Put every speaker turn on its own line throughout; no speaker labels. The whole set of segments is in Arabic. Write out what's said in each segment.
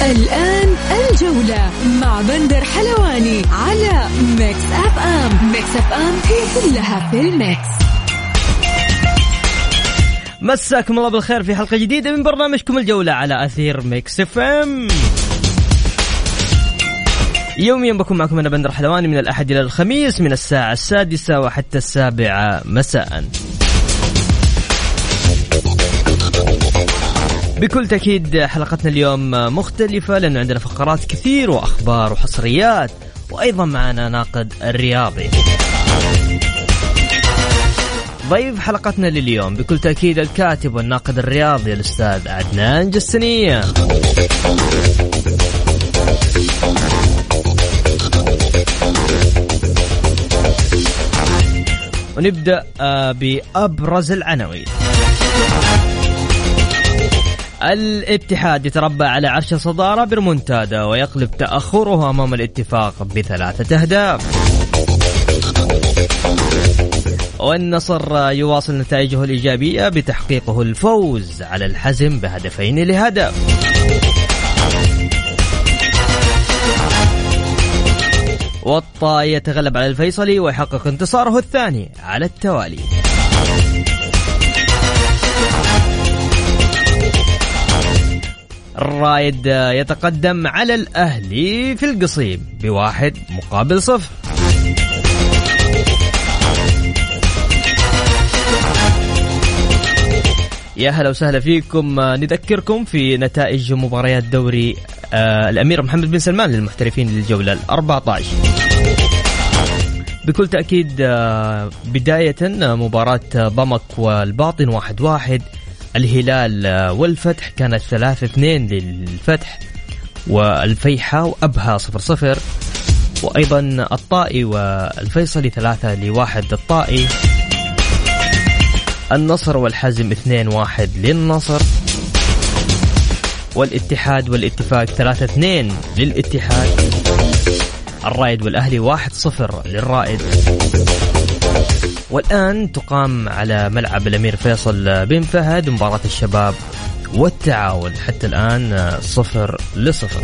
الآن الجولة مع بندر حلواني على Mix FM Mix FM هي كلها في ال mix.
مساكم الله بالخير في حلقة جديدة من برنامجكم الجولة على أثير Mix FM يوميا بكون معكم أنا بندر حلواني من الأحد إلى الخميس من الساعة السادسة وحتى السابعة مساءً. بكل تأكيد حلقتنا اليوم مختلفة لأنه عندنا فقرات كثير وأخبار وحصريات وأيضا معنا ناقد الرياضي. ضيف حلقتنا لليوم بكل تأكيد الكاتب والناقد الرياضي الأستاذ عدنان جسنية ونبدأ آه، بأبرز العناوين. الاتحاد يتربع على عرش الصدارة برمونتادا ويقلب تأخره أمام الاتفاق بثلاثة أهداف. والنصر يواصل نتائجه الإيجابية بتحقيقه الفوز على الحزم بهدفين لهدف. والطائي يتغلب على الفيصلي ويحقق انتصاره الثاني على التوالي. الرايد يتقدم على الأهلي في القصيم بواحد مقابل صفر. يا هلا وسهلا فيكم. نذكركم في نتائج مباريات دوري آه الأمير محمد بن سلمان للمحترفين للجولة ال 14 بكل تأكيد آه بداية مباراة بمك والباطن واحد واحد. الهلال والفتح. كانت ثلاثة اثنين للفتح والفيحة وأبها صفر صفر. وأيضا الطائي والفيصلي ثلاثة لواحد الطائي النصر والحزم اثنين واحد للنصر. والاتحاد والاتفاق ثلاثة اثنين للاتحاد. الرائد والأهلي واحد صفر للرائد. والآن تقام على ملعب الأمير فيصل بن فهد مباراة الشباب والتعاون. حتى الآن صفر لصفر.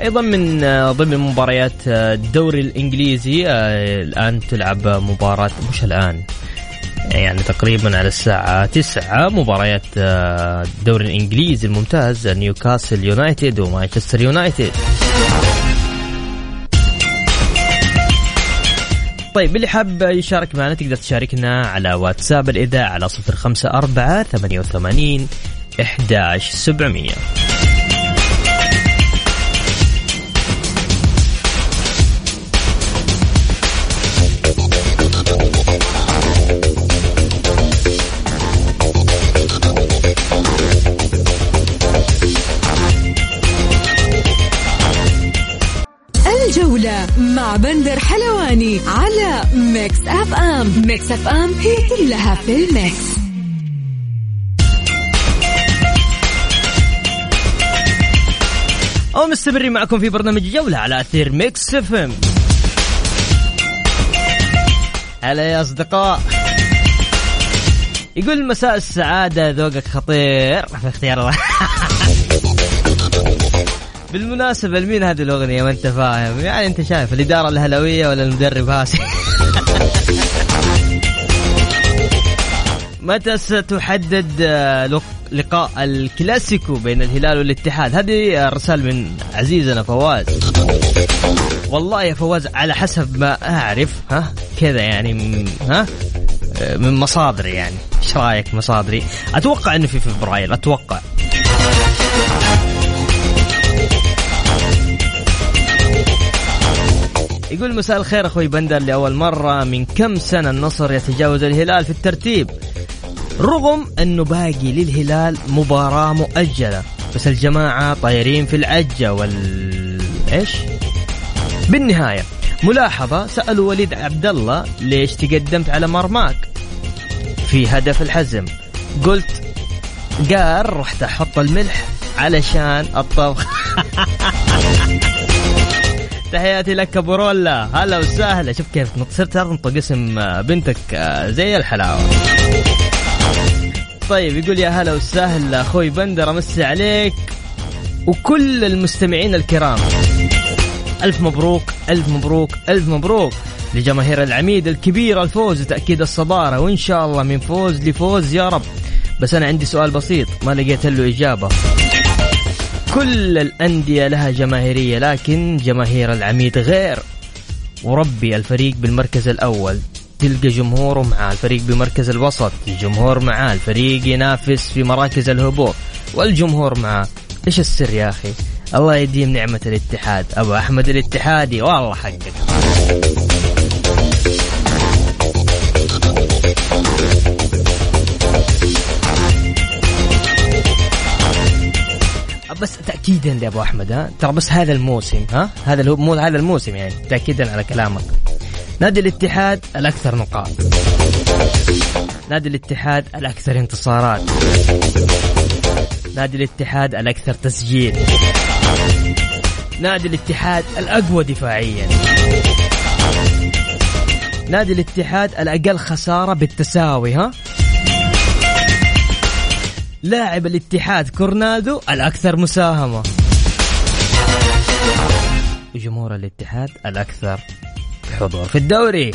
أيضا من ضمن مباريات الدوري الإنجليزي الآن تلعب مباراة مش الآن؟ يعني تقريبا على الساعة 9 مباريات الدوري الإنجليزي الممتاز نيوكاسل يونايتد ومانشستر يونايتد. طيب اللي حاب يشارك معنا تقدر تشاركنا على واتساب الإذاعة على 054 88 11700
مع بندر حلواني على Mix FM. Mix FM هي كلها في ال mix.
ومستمرين معكم في برنامج جولة على أثير Mix FM. هلا يا أصدقاء. يقول مساء السعادة ذوقك خطير. في اختيار بالمناسبة لمين هذه الأغنية؟ ما أنت فاهم. يعني أنت شايف الإدارة الأهلاوية ولا المدرب هاسي متى ستحدد لقاء الكلاسيكو بين الهلال والاتحاد؟ هذه رسالة من عزيزنا فواز. والله يا فواز على حسب ما أعرف ها؟ كذا يعني ها؟ من مصادري يعني. إيش رأيك مصادري؟ أتوقع إنه في فبراير أتوقع. يقول مساء الخير أخوي بندر لأول مرة. من كم سنة النصر يتجاوز الهلال في الترتيب؟ رغم أنه باقي للهلال مباراة مؤجلة. بس الجماعة طايرين في العجة وال إيش؟ بالنهاية. ملاحظة سألوا وليد عبد الله ليش تقدمت على مرماك. في هدف الحزم. قلت قال رحت أحط الملح علشان الطبخ. تحياتي لك أبو رولا. هلا وسهلا. شوف كيف صرت تنطق اسم بنتك آه، زي الحلاوة. طيب يقول يا هلا وسهلا. أخوي بندر أمسي عليك. وكل المستمعين الكرام ألف مبروك ألف مبروك ألف مبروك. لجماهير العميد الكبير الفوز وتاكيد الصدارة. وإن شاء الله من فوز لفوز يا رب. بس أنا عندي سؤال بسيط ما لقيت له إجابة. كل الأندية لها جماهيرية لكن جماهير العميد غير. وربي الفريق بالمركز الأول. تلقى جمهوره مع الفريق بمركز الوسط. الجمهور معاه الفريق ينافس في مراكز الهبوط. والجمهور معاه إيش السر يا أخي؟ الله يديم نعمة الاتحاد. أبو أحمد الاتحادي. والله حقك. بس تاكيدا يا أبو أحمد ها؟ ترى بس هذا الموسم ها؟ هذا مو هذا الموسم يعني تاكيدا على كلامك. نادي الاتحاد الأكثر نقاط. نادي الاتحاد الأكثر انتصارات. نادي الاتحاد الأكثر تسجيل. نادي الاتحاد الأقوى دفاعيا. نادي الاتحاد الأقل خسارة بالتساوي ها؟ لاعب الاتحاد كورنادو الأكثر مساهمة. وجمهور الاتحاد الأكثر حضور في الدوري.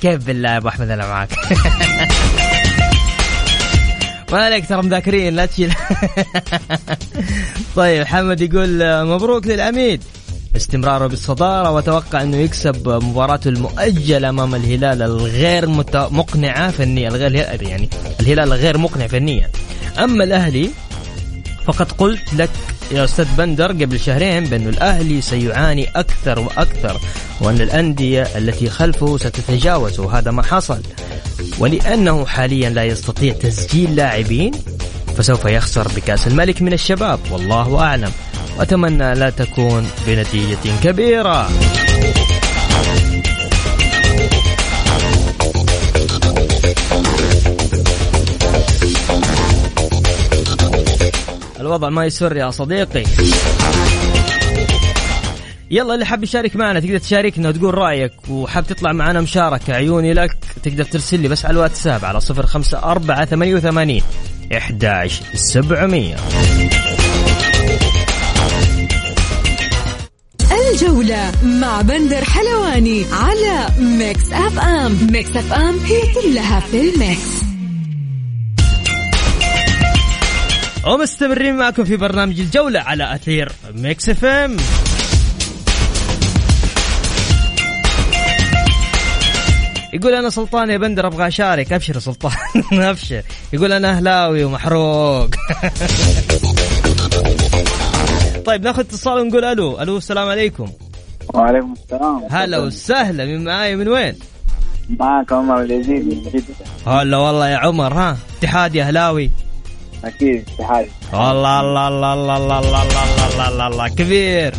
كيف بالله يا ابو أحمد أنا معك؟ ما عليك ترى مذاكرين لا تشيل. طيب محمد يقول مبروك للعميد. استمراره بالصدارة وأتوقع أنه يكسب مباراته المؤجلة أمام الهلال الغير مقنعة فنيا الغير يعني الهلال غير مقنع فنيا. أما الأهلي فقد قلت لك يا أستاذ بندر قبل شهرين بأن الأهلي سيعاني أكثر وأكثر وأن الأندية التي خلفه ستتجاوزه وهذا ما حصل. ولأنه حاليا لا يستطيع تسجيل لاعبين فسوف يخسر بكأس الملك من الشباب والله أعلم. وأتمنى لا تكون بنتيجة كبيرة. الوضع ما يسر يا صديقي. يلا اللي حاب يشارك معنا تقدر تشاركنا وتقول رأيك وحاب تطلع معنا مشاركة عيوني لك تقدر ترسل لي بس على الواتساب على صفر خمسة أربعة ثمانية وثمانين إحداش سبعمية.
الجولة مع بندر حلواني على Mix FM. Mix FM هي كلها في ال mix.
ومستمرين معكم في برنامج الجولة على أثير Mix FM. يقول أنا سلطان يا بندر أبغى أشارك. أبشر سلطان. أبشر. يقول أنا أهلاوي ومحروق. طيب ناخذ اتصال ونقول ألو ألو السلام عليكم
وعليكم السلام
هلا وسهلا من معاي من وين؟
معك عمر اليزيدي من جدة
هلا والله يا عمر ها اتحادي اهلاوي
أكيد اتحادي
والله الله الله الله الله الله الله الله الله الله كبير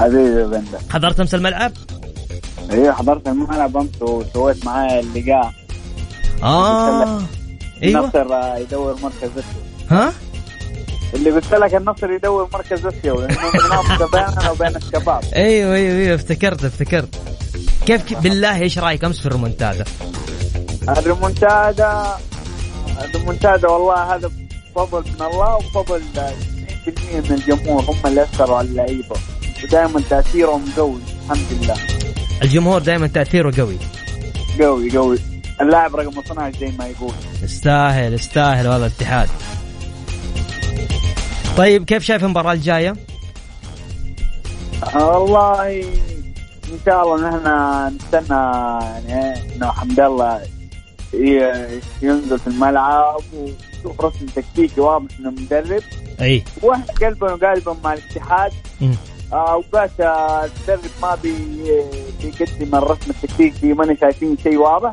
حبيبي يا بندر
حضرت امس الملعب؟
أيوه حضرت الملعب امس وسويت معايا اللقاء
آه أيوه
النصر يدور مركز
ها؟
اللي قلت لك النصر يدور مركز اسيوي لأنه منافسه بيننا وبين الشباب.
أيوه أيوه أيوه افتكرت افتكرت. كيف. بالله إيش رأيك؟ أمس في الريمونتادا؟
الريمونتادا الريمونتادا والله هذا فضل من الله وفضل 90% من الجمهور هم اللي أثروا على اللعيبة. ودائما تأثيرهم قوي الحمد لله.
الجمهور دائما تأثيره قوي.
قوي قوي. اللاعب رقم 12 زي ما يقول.
يستاهل يستاهل والله الاتحاد. طيب كيف شايف المباراة الجاية؟
والله إن شاء الله نحن نستنى يعني إنه حمد الله ينزل في الملعب ويشوف رسم تكتيكي واضح إنه مدرب
أي
وإحنا قلبا وقالبا مع الاتحاد
مم.
آه، اوقات آه، المدرب ما بي بيقدم الرسم التكتيكي ما شايفين شيء واضح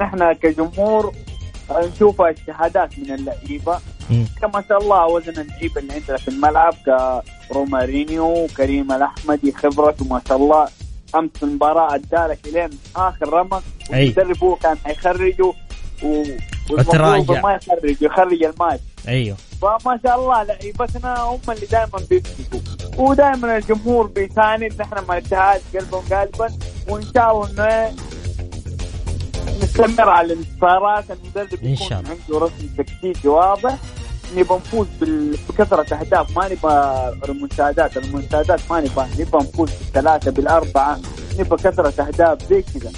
نحن كجمهور آه، نشوف اجتهادات من
اللعيبة.
كما شاء الله وزن اللعيبه اللي عندنا في الملعب كرومارينيو كريم الأحمدي خبرته ما شاء الله أمس المباراة ادالك إلين آخر رمق. المدرب هو كان حيخرجه و...
وتراجع.
ما يخرج يخرج الماتش
أيوه
فما شاء الله لعيبتنا هم اللي دائما بيمسكوا ودائما الجمهور بيساند نحن مع الاتحاد قلبا قالبا وإن شاء الله إنه نستمر على الانتصارات المدرب يكون
شاء الله.
عنده رسم تكتيكي واضح. نبغى نفوز بكثرة أهداف. ما نبغى ريمونتادات المونتادات ما نبغى. نبغى نفوز بالثلاثة بالأربعة. نبغى كثرة أهداف. زي كذا.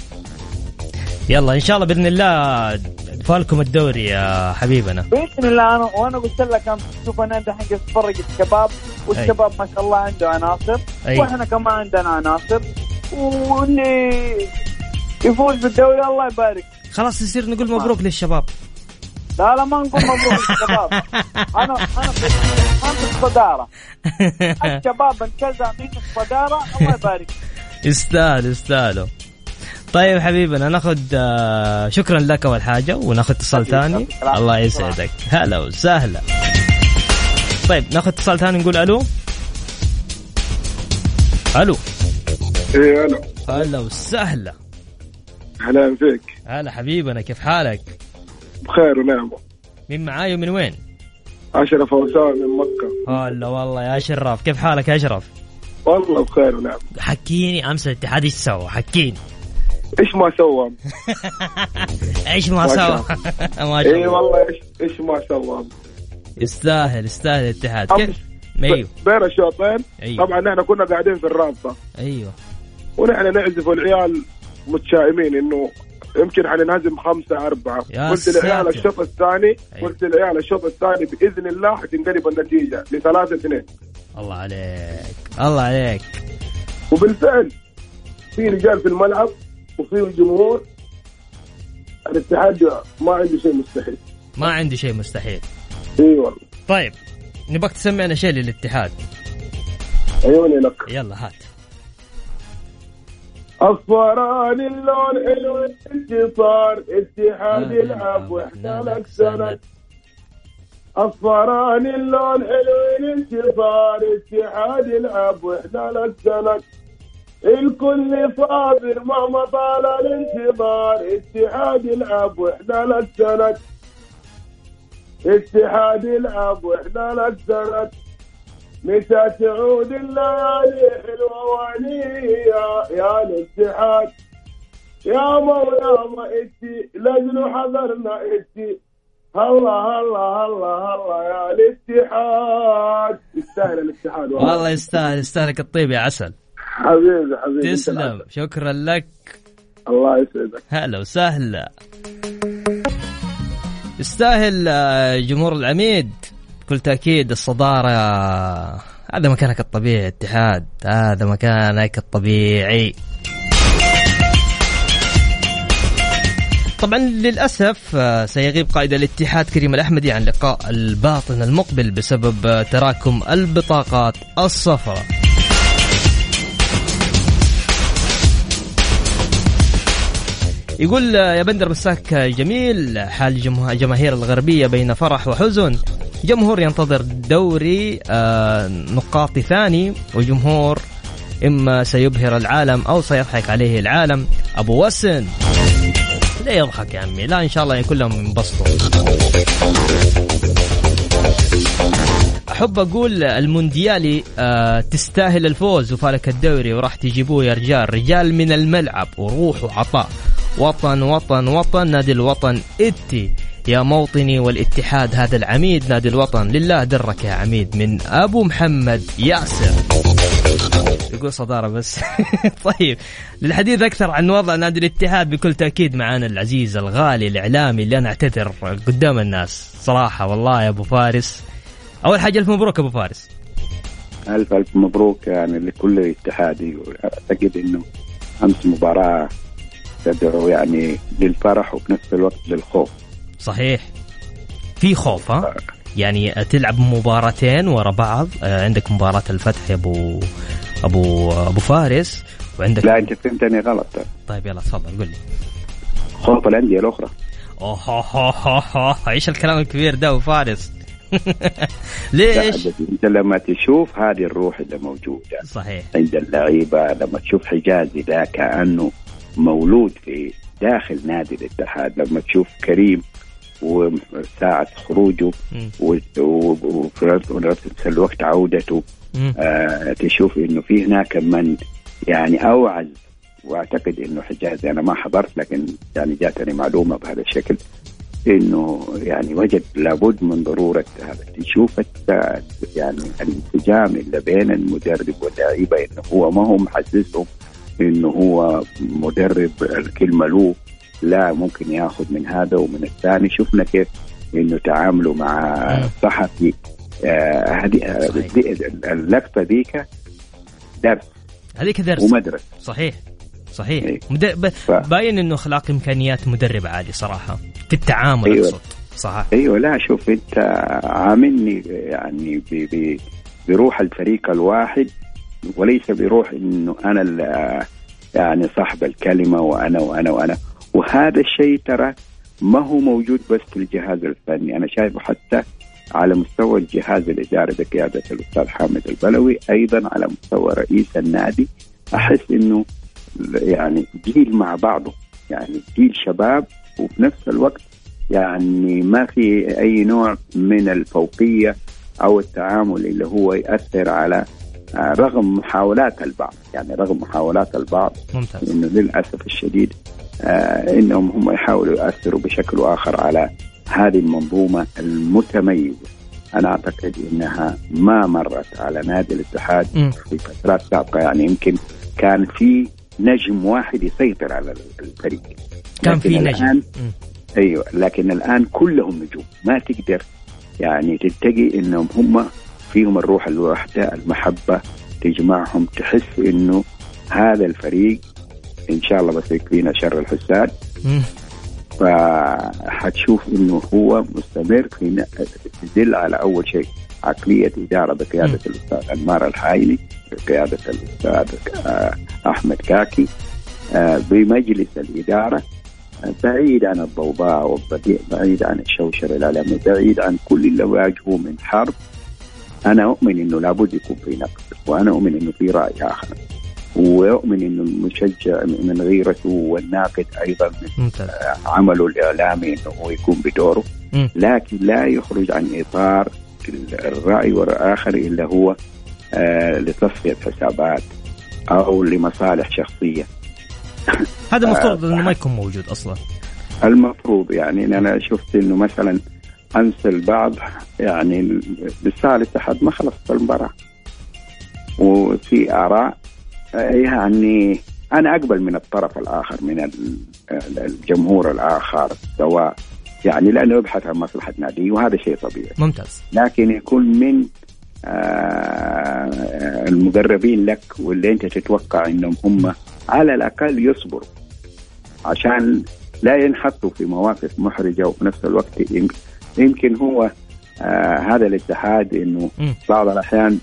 يلا إن شاء الله بإذن الله فالكم الدوري يا حبيبنا.
بإذن الله أنا وأنا قلت لك شوف أنا دحين قاعد أتفرج الشباب. والشباب ما شاء الله عنده عناصر. وإحنا كمان عندنا عناصر. واللي يفوز بالدوري الله يبارك.
خلاص يصير نقول مبروك للشباب.
لا لا ما نقول مبروك للشباب. أنا أنا في الصدارة. الشباب انتزع مني الصدارة الله يبارك.
يستاهل يستاهلوا طيب حبيبنا ناخذ آه، شكرا لك أول حاجة وناخذ اتصال ثاني. الله يسعدك. هلا وسهلا. طيب ناخذ اتصال ثاني نقول ألو. ألو.
إيه أنا
هلا وسهلا.
أهلا فيك.
هلا حبيبنا كيف حالك؟
بخير ونعمه
مين معاي ومن وين؟
أشرف أوسان من مكة.
هلا والله يا أشرف كيف حالك يا أشرف؟
والله بخير ونعمه
حكيني أمس الاتحاد إيش سوى؟ حكيني.
إيش ما سوى؟
إيش ما سوى؟ ما شاء الله.
والله إيش إيش ما سوى؟
يستاهل يستاهل الاتحاد. كيف؟
أمس
أيوه
بين الشوطين.
أيوه.
طبعا نحن كنا قاعدين في الرابطة.
أيوه.
ونحن نعزف العيال متشائمين إنه يمكن حننهزم خمسة أربعة. قلت للعيال. الشوط الثاني
أيوة.
قلت للعيال الشوط الثاني بإذن الله حتنقلب النتيجة لثلاثة اثنين.
الله عليك. الله عليك.
وبالفعل في رجال في الملعب وفي الجمهور الاتحاد ما عنده شيء مستحيل.
ما عندي شيء مستحيل.
إي والله.
طيب نبغاك تسمعنا شيء للاتحاد.
عيوني لك.
يلا هات.
اصفران اللون حلو انتصار اتحاد يلعب وإحنا لك سند اصفران اللون حلو الانتصار اتحاد يلعب وإحنا لك سند الكل صابر مهما طال الانتظار اتحاد يلعب وإحنا لك سند اتحاد يلعب وإحنا لك سند متى تعود الليالي حلوة وعنية يا الاتحاد يا مولا ما إتي لجل حضرنا إتي. هلا هلا هلا هلا يا الاتحاد. يستاهل الاتحاد
والله يستاهل يستاهلك الطيب يا عسل.
حبيبي حبيبي.
تسلم. شكرا لك.
الله يسعدك.
هلا وسهلا. يستاهل آه، جمهور العميد. بكل تأكيد الصدارة هذا مكانك الطبيعي اتحاد هذا مكانك الطبيعي. طبعا للأسف آه، سيغيب قائد الاتحاد كريم الأحمدي عن لقاء الباطن المقبل بسبب آه، تراكم البطاقات الصفراء. يقول يا بندر مساك جميل حال جماهير الغربية بين فرح وحزن. جمهور ينتظر دوري آه، نقاطي ثاني وجمهور إما سيبهر العالم أو سيضحك عليه العالم. أبو وسن. لا يضحك يا عمي. لا إن شاء الله كلهم ينبسطوا أحب أقول المونديالي آه تستاهل الفوز وفالك الدوري وراح تجيبوه يا رجال. رجال من الملعب وروح وعطاء. وطن وطن وطن نادي الوطن إتي. يا موطني والاتحاد هذا العميد نادي الوطن. لله درك يا عميد من أبو محمد ياسر. يقول صدارة بس. طيب للحديث أكثر عن وضع نادي الاتحاد بكل تأكيد معنا العزيز الغالي الإعلامي اللي أنا أعتذر قدام الناس. صراحة والله يا أبو فارس. أول حاجة ألف مبروك أبو فارس.
ألف ألف مبروك يعني لكل اتحادي أعتقد إنه أمس مباراة تدعو يعني للفرح وفي نفس الوقت للخوف.
صحيح. في خوف ها؟ يعني تلعب مباراتين ورا بعض. آه، عندك مباراة الفتح يا أبو أبو أبو فارس وعندك
لا أنت فهمتني غلط.
طيب يلا تفضل قول لي.
خوف الأندية الأخرى.
اوه هو. إيش الكلام الكبير ده أبو فارس؟ ليش؟
أنت لما تشوف هذه الروح اللي موجودة
صحيح.
عند اللعيبة لما تشوف حجازي ده كأنه مولود في داخل نادي الاتحاد لما تشوف كريم وساعة خروجه وفي نفس الوقت عودته. آه تشوف إنه في هناك من يعني أوعز وأعتقد إنه حجازي أنا ما حضرت لكن يعني جاتني معلومة بهذا الشكل إنه يعني وجد لابد من ضرورة هذا. تشوف يعني الانسجام اللي بين المدرب واللاعيبه إنه هو ما هو محسسهم إنه هو مدرب الكلمة له لا ممكن ياخذ من هذا ومن الثاني. شفنا كيف إنه تعاملوا مع. الصحفي آه، هذه آه،
صحيح.
دي- اللقطة ذيك درس.
هذيك درس.
ومدرسة.
صحيح. صحيح.
إيه.
مد... ب...
ف-
باين إنه أخلاق إمكانيات مدرب عالي صراحة. في التعامل
أيوة.
أقصد. صح
أيوه لا شوف أنت عاملني يعني ب- ب- بروح الفريق الواحد وليس بروح إنه أنا ال- يعني صاحب الكلمة وأنا وأنا وأنا. وهذا الشيء ترى ما هو موجود بس في الجهاز الفني. أنا شايفه حتى على مستوى الجهاز الإداري بقيادة الأستاذ حامد البلوي أيضا على مستوى رئيس النادي. أحس إنه يعني جيل مع بعضه يعني جيل شباب وفي نفس الوقت يعني ما في أي نوع من الفوقية أو التعامل اللي هو ياثر على رغم محاولات البعض. يعني رغم محاولات البعض
ممتاز.
إنه للأسف الشديد آه إنهم هم يحاولوا ياثروا بشكل آخر على هذه المنظومة المتميزة. أنا أعتقد إنها ما مرت على نادي الاتحاد
مم.
في فترات سابقة. يعني يمكن كان في نجم واحد يسيطر على الفريق.
كان في نجم.
أيوه لكن الآن كلهم نجوم. ما تقدر يعني تلتقي إنهم هم فيهم الروح الوحدة المحبة تجمعهم تحس إنه هذا الفريق إن شاء الله بس يكفينا شر الحساد. فحتشوف إنه هو مستمر في تدل على أول شيء عقلية إدارة بقيادة الأستاذ أنمار الحايلي بقيادة الأستاذ آه، أحمد كاكي آه، بمجلس الإدارة. بعيد عن الضوضاء وبعيد عن الشوشرة الاعلاميه بعيد عن كل اللي واجهه من حرب. أنا أؤمن إنه لابد يكون في نقد وأنا أؤمن إنه في رأي آخر. ويؤمن إنه المشجع من غيرته والناقد أيضا من عمله الاعلامي إنه هو يكون بدوره. لكن لا يخرج عن إطار الرأي والآخر إلا هو آه لتصفية حسابات أو لمصالح شخصية.
هذا المفروض
آه،
إنه ما يكون موجود أصلا.
المفروض يعني إن أنا شفت إنه مثلا امس البعض يعني لسه الاتحاد ما خلصت المباراة. وفي آراء يعني أنا أقبل من الطرف الآخر من ال- الجمهور الآخر سواء يعني لأنه يبحث عن مصلحة ناديه وهذا شيء طبيعي.
ممتاز.
لكن يكون من آه، المقربين لك واللي أنت تتوقع إنهم هم على الأقل يصبروا عشان لا ينحطوا في مواقف محرجة وفي نفس الوقت يمكن هو آه هذا الاتحاد
إنه.
بعض الأحيان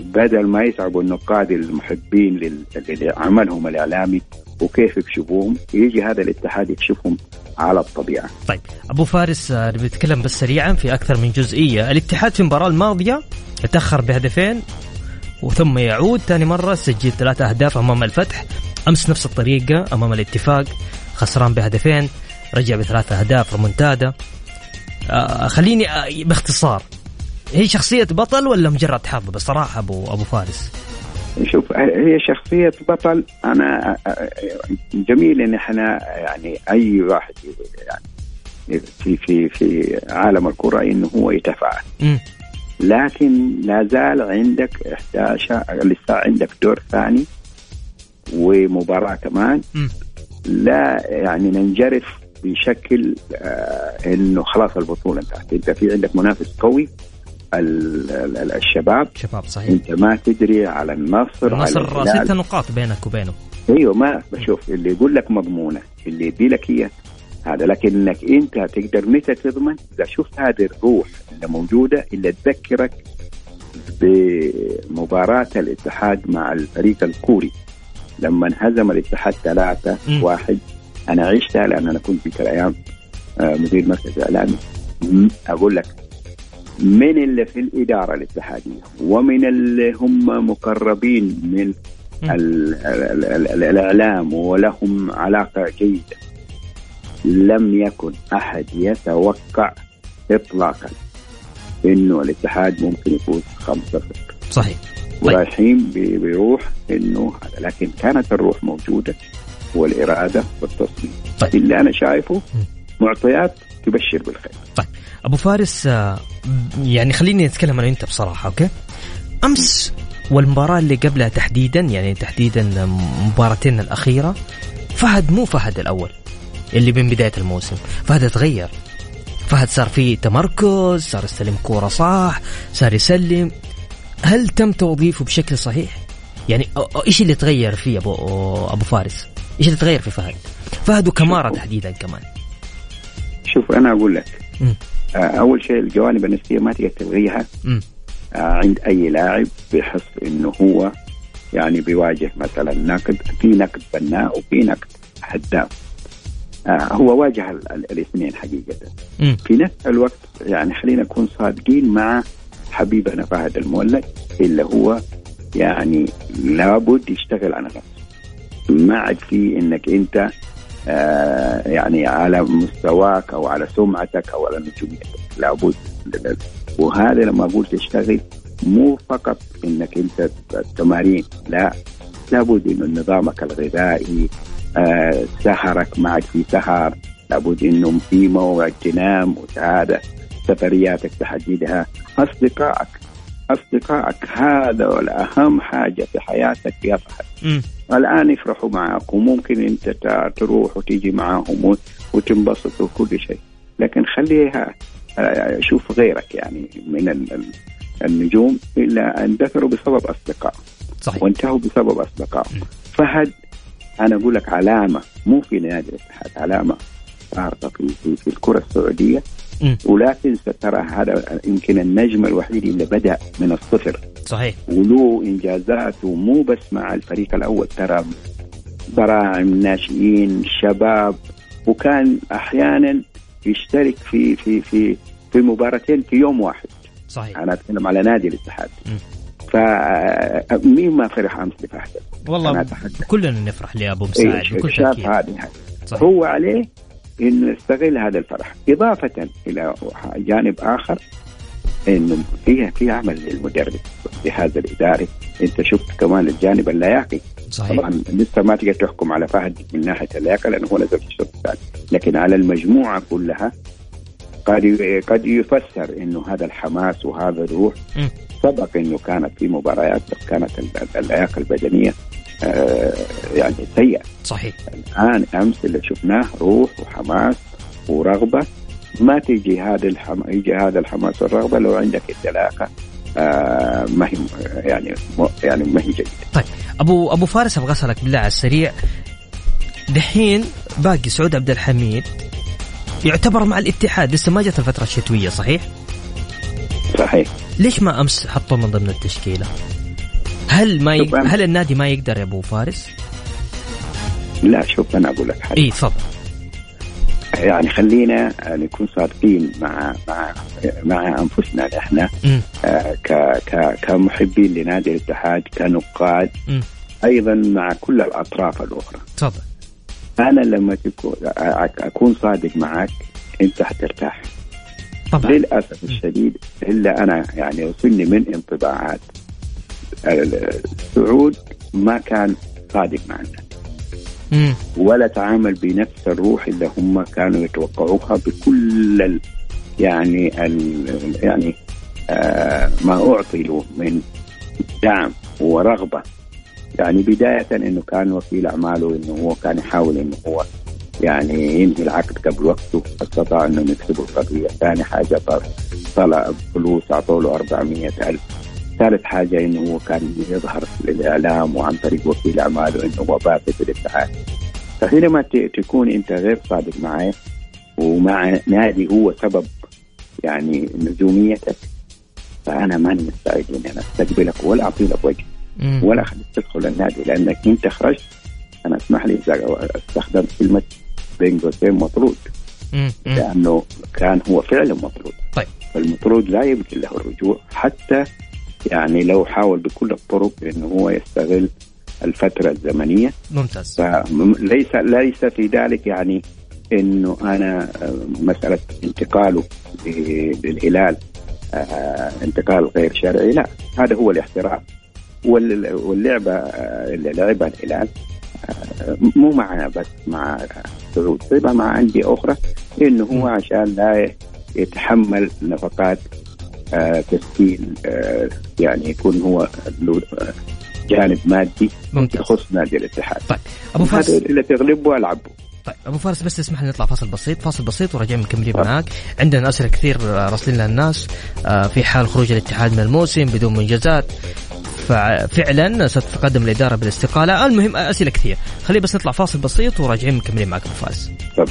بدل ما يتعبوا النقاد المحبين لعملهم الإعلامي وكيف يكشفوهم يجي هذا الاتحاد يكشفهم على الطبيعة.
طيب أبو فارس آه، بنتكلم بس سريعا في أكثر من جزئية. الاتحاد في المباراة الماضية تأخر بهدفين وثم يعود ثاني مرة سجل ثلاثة أهداف أمام الفتح. أمس نفس الطريقة أمام الاتفاق خسران بهدفين رجع بثلاثة أهداف ريمونتادا. خليني آه باختصار. هي شخصية بطل ولا مجرد حظ بصراحة أبو أبو فارس.
شوف هي شخصية بطل. أنا جميل إن إحنا يعني أي واحد يعني في في في عالم الكرة إنه هو يتفاعل. لكن لا زال عندك 11 لسه عندك دور ثاني ومباراة كمان. لا يعني ننجرف بشكل آه، إنه خلاص البطولة انتهت. أنت في عندك منافس قوي الشباب.
شباب صحيح.
أنت ما تدري على النصر
النصر ست نقاط بينك وبينه.
أيوه ما بشوف. اللي يقول لك مضمونة اللي يدي لك إياه. هذا لكنك أنت تقدر متى تضمن؟ إذا شفت هذه الروح اللي موجودة اللي تذكرك بمباراة الاتحاد مع الفريق الكوري. لما انهزم الاتحاد
3
1 أنا عشتها لأن أنا كنت في الأيام آه، مدير مركز إعلامي أقول لك من اللي في الإدارة الاتحادية ومن اللي هم مقربين من
مم.
ال ال ال ال الإعلام ولهم علاقة جيدة لم يكن أحد يتوقع اطلاقا إنه الاتحاد ممكن يفوز 5
صحيح طيب.
ورايحين بروح إنه لكن كانت الروح موجودة والإرادة والتصميم
طيب.
اللي أنا شايفه معطيات تبشر بالخير.
طيب. أبو فارس آه، يعني خليني أتكلم أنا وأنت بصراحة أوكي؟ أمس والمباراة اللي قبلها تحديدا يعني تحديدا مباراتين الأخيرة فهد مو فهد الأول اللي من بداية الموسم. فهد تغير. فهد صار فيه تمركز صار يستلم كورة صح صار يسلم. هل تم توظيفه بشكل صحيح؟ يعني إيش اللي تغير فيه ابو أبو فارس؟ إيش اللي تغير في فهد؟ فهد وكمارة تحديدا كمان.
شوف أنا أقول لك.
مم.
آه، أول شيء الجوانب النفسيه ما تقدر تلغيها. آه، عند أي لاعب بحس إنه هو يعني بيواجه مثلا نقد في نقد بناء وفي نقد هدام آه، هو واجه ال- ال- الاثنين حقيقة.
مم.
في نفس الوقت يعني خلينا نكون صادقين مع حبيبنا فهد المولد اللي هو يعني لابد يشتغل على نفسه. ما عاد في إنك أنت آه يعني على مستواك أو على سمعتك أو على نجوميتك. لابد وهذا لما أقول تشتغل مو فقط إنك أنت التمارين لا. لابد إنه نظامك الغذائي آه سهرك معك في سهر. لابد إنه في موعد تنام وهذا سفرياتك تحددها. أصدقائك أصدقائك هذا اهم حاجة في حياتك يا فهد. الآن يفرحوا معك وممكن أنت تروح وتيجي معهم و- وتنبسط وكل شيء. لكن خليها آه، شوف غيرك يعني من ال- ال- النجوم إلا اندثروا بسبب أصدقاء.
صحيح.
وانتهوا بسبب أصدقاء. فهد أنا أقول لك علامة مو في نادي الاتحاد علامة في, في, في الكرة
السعودية.
ولا تنسى ترى هذا يمكن النجم الوحيد اللي بدأ من الصفر.
صحيح.
وله انجازات ومو بس مع الفريق الأول ترى براعم ناشئين شباب وكان أحيانا يشترك في في في في مباراتين في يوم واحد.
صحيح.
أنا أتكلم على نادي الاتحاد.
مم.
فمين ما فرح أمس أنا
والله. كلنا نفرح لأبو مساعد
إيه،
بكل
شاف
تأكيد.
هذه. هو عليه انه يستغل هذا الفرح. إضافة إلى جانب آخر انه فيها في عمل للمدرب والجهاز الاداري انت شفت كمان الجانب اللياقي.
صحيح.
طبعا لسه ما تقدر تحكم على فهد من ناحية اللياقة لأنه هو نزل في الشوط الثاني لكن على المجموعة كلها قد قد يفسر إنه هذا الحماس وهذا الروح. سبق إنه كانت في مباريات كانت ال- اللياقة البدنية يعني سيئة.
صحيح.
الآن أمس اللي شفناه روح وحماس ورغبة. ما تيجي هذا الحم... يجي هذا الحماس والرغبة لو عندك اللياقه آه ما هي يعني يعني ما هي جيدة.
طيب أبو أبو فارس أبغى اسالك بالله على السريع. دحين باقي سعود عبد الحميد. يعتبر مع الاتحاد لسه ما جت الفترة الشتوية صحيح؟
صحيح.
ليش ما أمس حطوه من ضمن التشكيلة؟ هل ما ي...
شوف أنا-
هل النادي ما يقدر يا أبو فارس؟
لا شوف أنا أقول لك حاجة.
إي تفضل.
يعني خلينا نكون صادقين مع مع مع أنفسنا
إحنا.
آه، ك ك كمحبين لنادي الاتحاد كنقاد
مم.
أيضا مع كل الأطراف الأخرى.
تفضل.
أنا لما تكون أكون صادق معك أنت حترتاح.
طبعا.
للأسف الشديد إلا أنا يعني وصلني من انطباعات. السعود ما كان صادق معنا.
مم.
ولا تعامل بنفس الروح اللي هم كانوا يتوقعوها بكل ال يعني ال يعني آه ما أعطي له من دعم ورغبة. يعني بداية إنه كان وكيل أعماله إنه هو كان يحاول إنه هو يعني ينهي العقد قبل وقته استطاع انهم يكسبوا القضية، ثاني حاجة طل- طلع فلوس اعطوا له 400 ألف. ثالث حاجة إنه هو كان يظهر في الاعلام وعن طريق وكيل أعماله إنه هو باسط في الاتحاد فحينما تكون أنت غير صادق معي ومع نادي هو سبب يعني نجوميتك فأنا ماني مستعد إني أنا أستقبلك ولا اعطي لك وجه. ولا أخليك تدخل النادي لأنك انت خرجت أنا أسمح لي إذا استخدمت كلمة بين قوسين مطرود. لأنه كان هو فعلا مطرود
طيب.
فالمطرود لا يمكن له الرجوع حتى يعني لو حاول بكل الطرق إنه هو يستغل الفترة الزمنية.
ممتاز.
فليس ليس في ذلك يعني إنه أنا آه، مسألة انتقاله للهلال آه، انتقال غير شرعي لا. هذا هو الاحتراف. وال- واللعبة آه، اللي لعبها الهلال مو مع بس مع سعود لعبها مع أندية أخرى إنه هو عشان لا يتحمل نفقات آه، تسجيل آه، يعني يكون هو له آه، جانب مادي
ممتاز.
يخص نادي الاتحاد.
طيب أبو فارس.
اللي تغلبه ألعبه.
طيب أبو فارس بس تسمح لي نطلع فاصل بسيط. فاصل بسيط وراجعين مكملين معاك عندنا أسئلة كثير راسلين لها الناس. في حال خروج الاتحاد من الموسم بدون منجزات ففعلا ستتقدم الإدارة بالاستقالة. المهم أسئلة كثير. خليه بس نطلع فاصل بسيط وراجعين مكملين معاك أبو فارس.
طب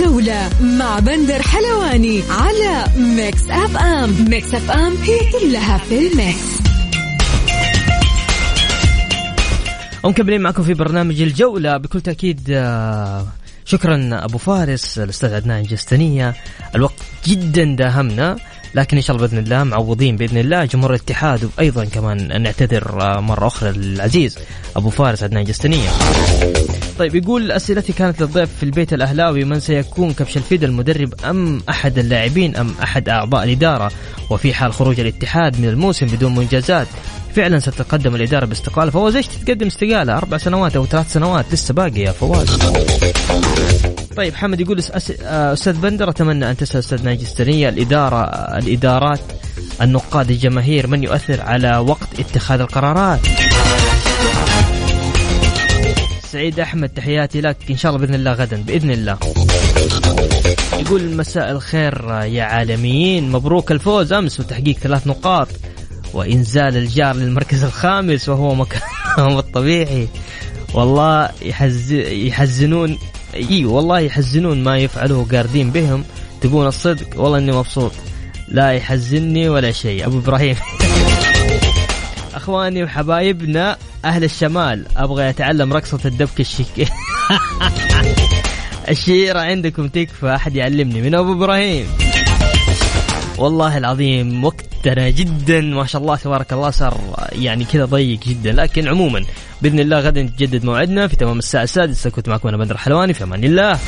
جولة مع بندر حلواني على Mix FM Mix F M هي كلها في ال mix.
ومكملين معكم في برنامج الجولة. بكل تأكيد آه، شكرا أبو فارس الأستاذ عدنان جستنية. الوقت جدا داهمنا. لكن إن شاء الله بإذن الله معوضين بإذن الله. جمهور الاتحاد وأيضا كمان نعتذر آه، مرة أخرى للعزيز أبو فارس عدنان جستنية. طيب يقول أسئلتي كانت للضيف في البيت الأهلاوي من سيكون كبش الفيد المدرب أم أحد اللاعبين أم أحد أعضاء الإدارة؟ وفي حال خروج الاتحاد من الموسم بدون منجزات فعلا ستتقدم الإدارة باستقالة فواز. إيش تتقدم استقالة؟ أربع سنوات أو ثلاث سنوات لسه باقي يا فواز. طيب حمد يقول آه، أستاذ بندر أتمنى أن تسأل أستاذ ناجي السرية الإدارة الإدارات النقاد الجماهير من يؤثر على وقت اتخاذ القرارات؟ سعيد أحمد تحياتي لك إن شاء الله بإذن الله غدا بإذن الله. يقول مساء الخير يا عالميين مبروك الفوز أمس وتحقيق ثلاث نقاط وإنزال الجار للمركز الخامس وهو مكانهم الطبيعي. والله يحز يحزنون إي والله يحزنون ما يفعله قاردين بهم. تبون الصدق؟ والله إني مبسوط. لا يحزنني ولا شيء. أبو إبراهيم. أخواني وحبايبنا أهل الشمال. أبغى أتعلم رقصة الدبك الشيك. الشيرة عندكم تكفى. أحد يعلمني. من أبو إبراهيم. والله العظيم وقتنا جدا. ما شاء الله تبارك الله صار يعني كذا ضيق جدا. لكن عموما بإذن الله غدا نتجدد موعدنا في تمام الساعة السادسة. كنت معكم أنا بدر حلواني في أمان الله.